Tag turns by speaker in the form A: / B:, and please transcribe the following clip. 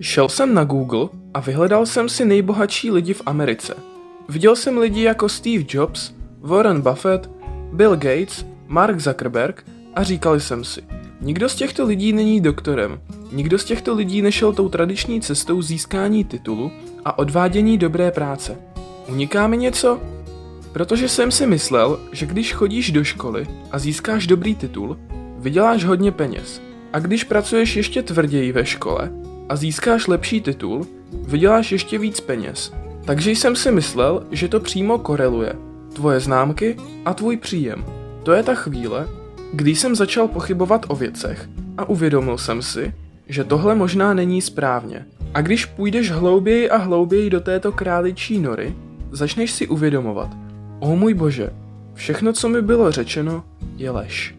A: Šel jsem na Google a vyhledal jsem si nejbohatší lidi v Americe. Viděl jsem lidi jako Steve Jobs, Warren Buffett, Bill Gates, Mark Zuckerberg a říkal jsem si, nikdo z těchto lidí není doktorem, nikdo z těchto lidí nešel tou tradiční cestou získání titulu a odvádění dobré práce. Uniká mi něco? Protože jsem si myslel, že když chodíš do školy a získáš dobrý titul, vyděláš hodně peněz. A když pracuješ ještě tvrději ve škole a získáš lepší titul, vyděláš ještě víc peněz. Takže jsem si myslel, že to přímo koreluje. Tvoje známky a tvůj příjem. To je ta chvíle, kdy jsem začal pochybovat o věcech a uvědomil jsem si, že tohle možná není správně. A když půjdeš hlouběji a hlouběji do této králičí nory, začneš si uvědomovat, o můj bože, všechno, co mi bylo řečeno, je lež.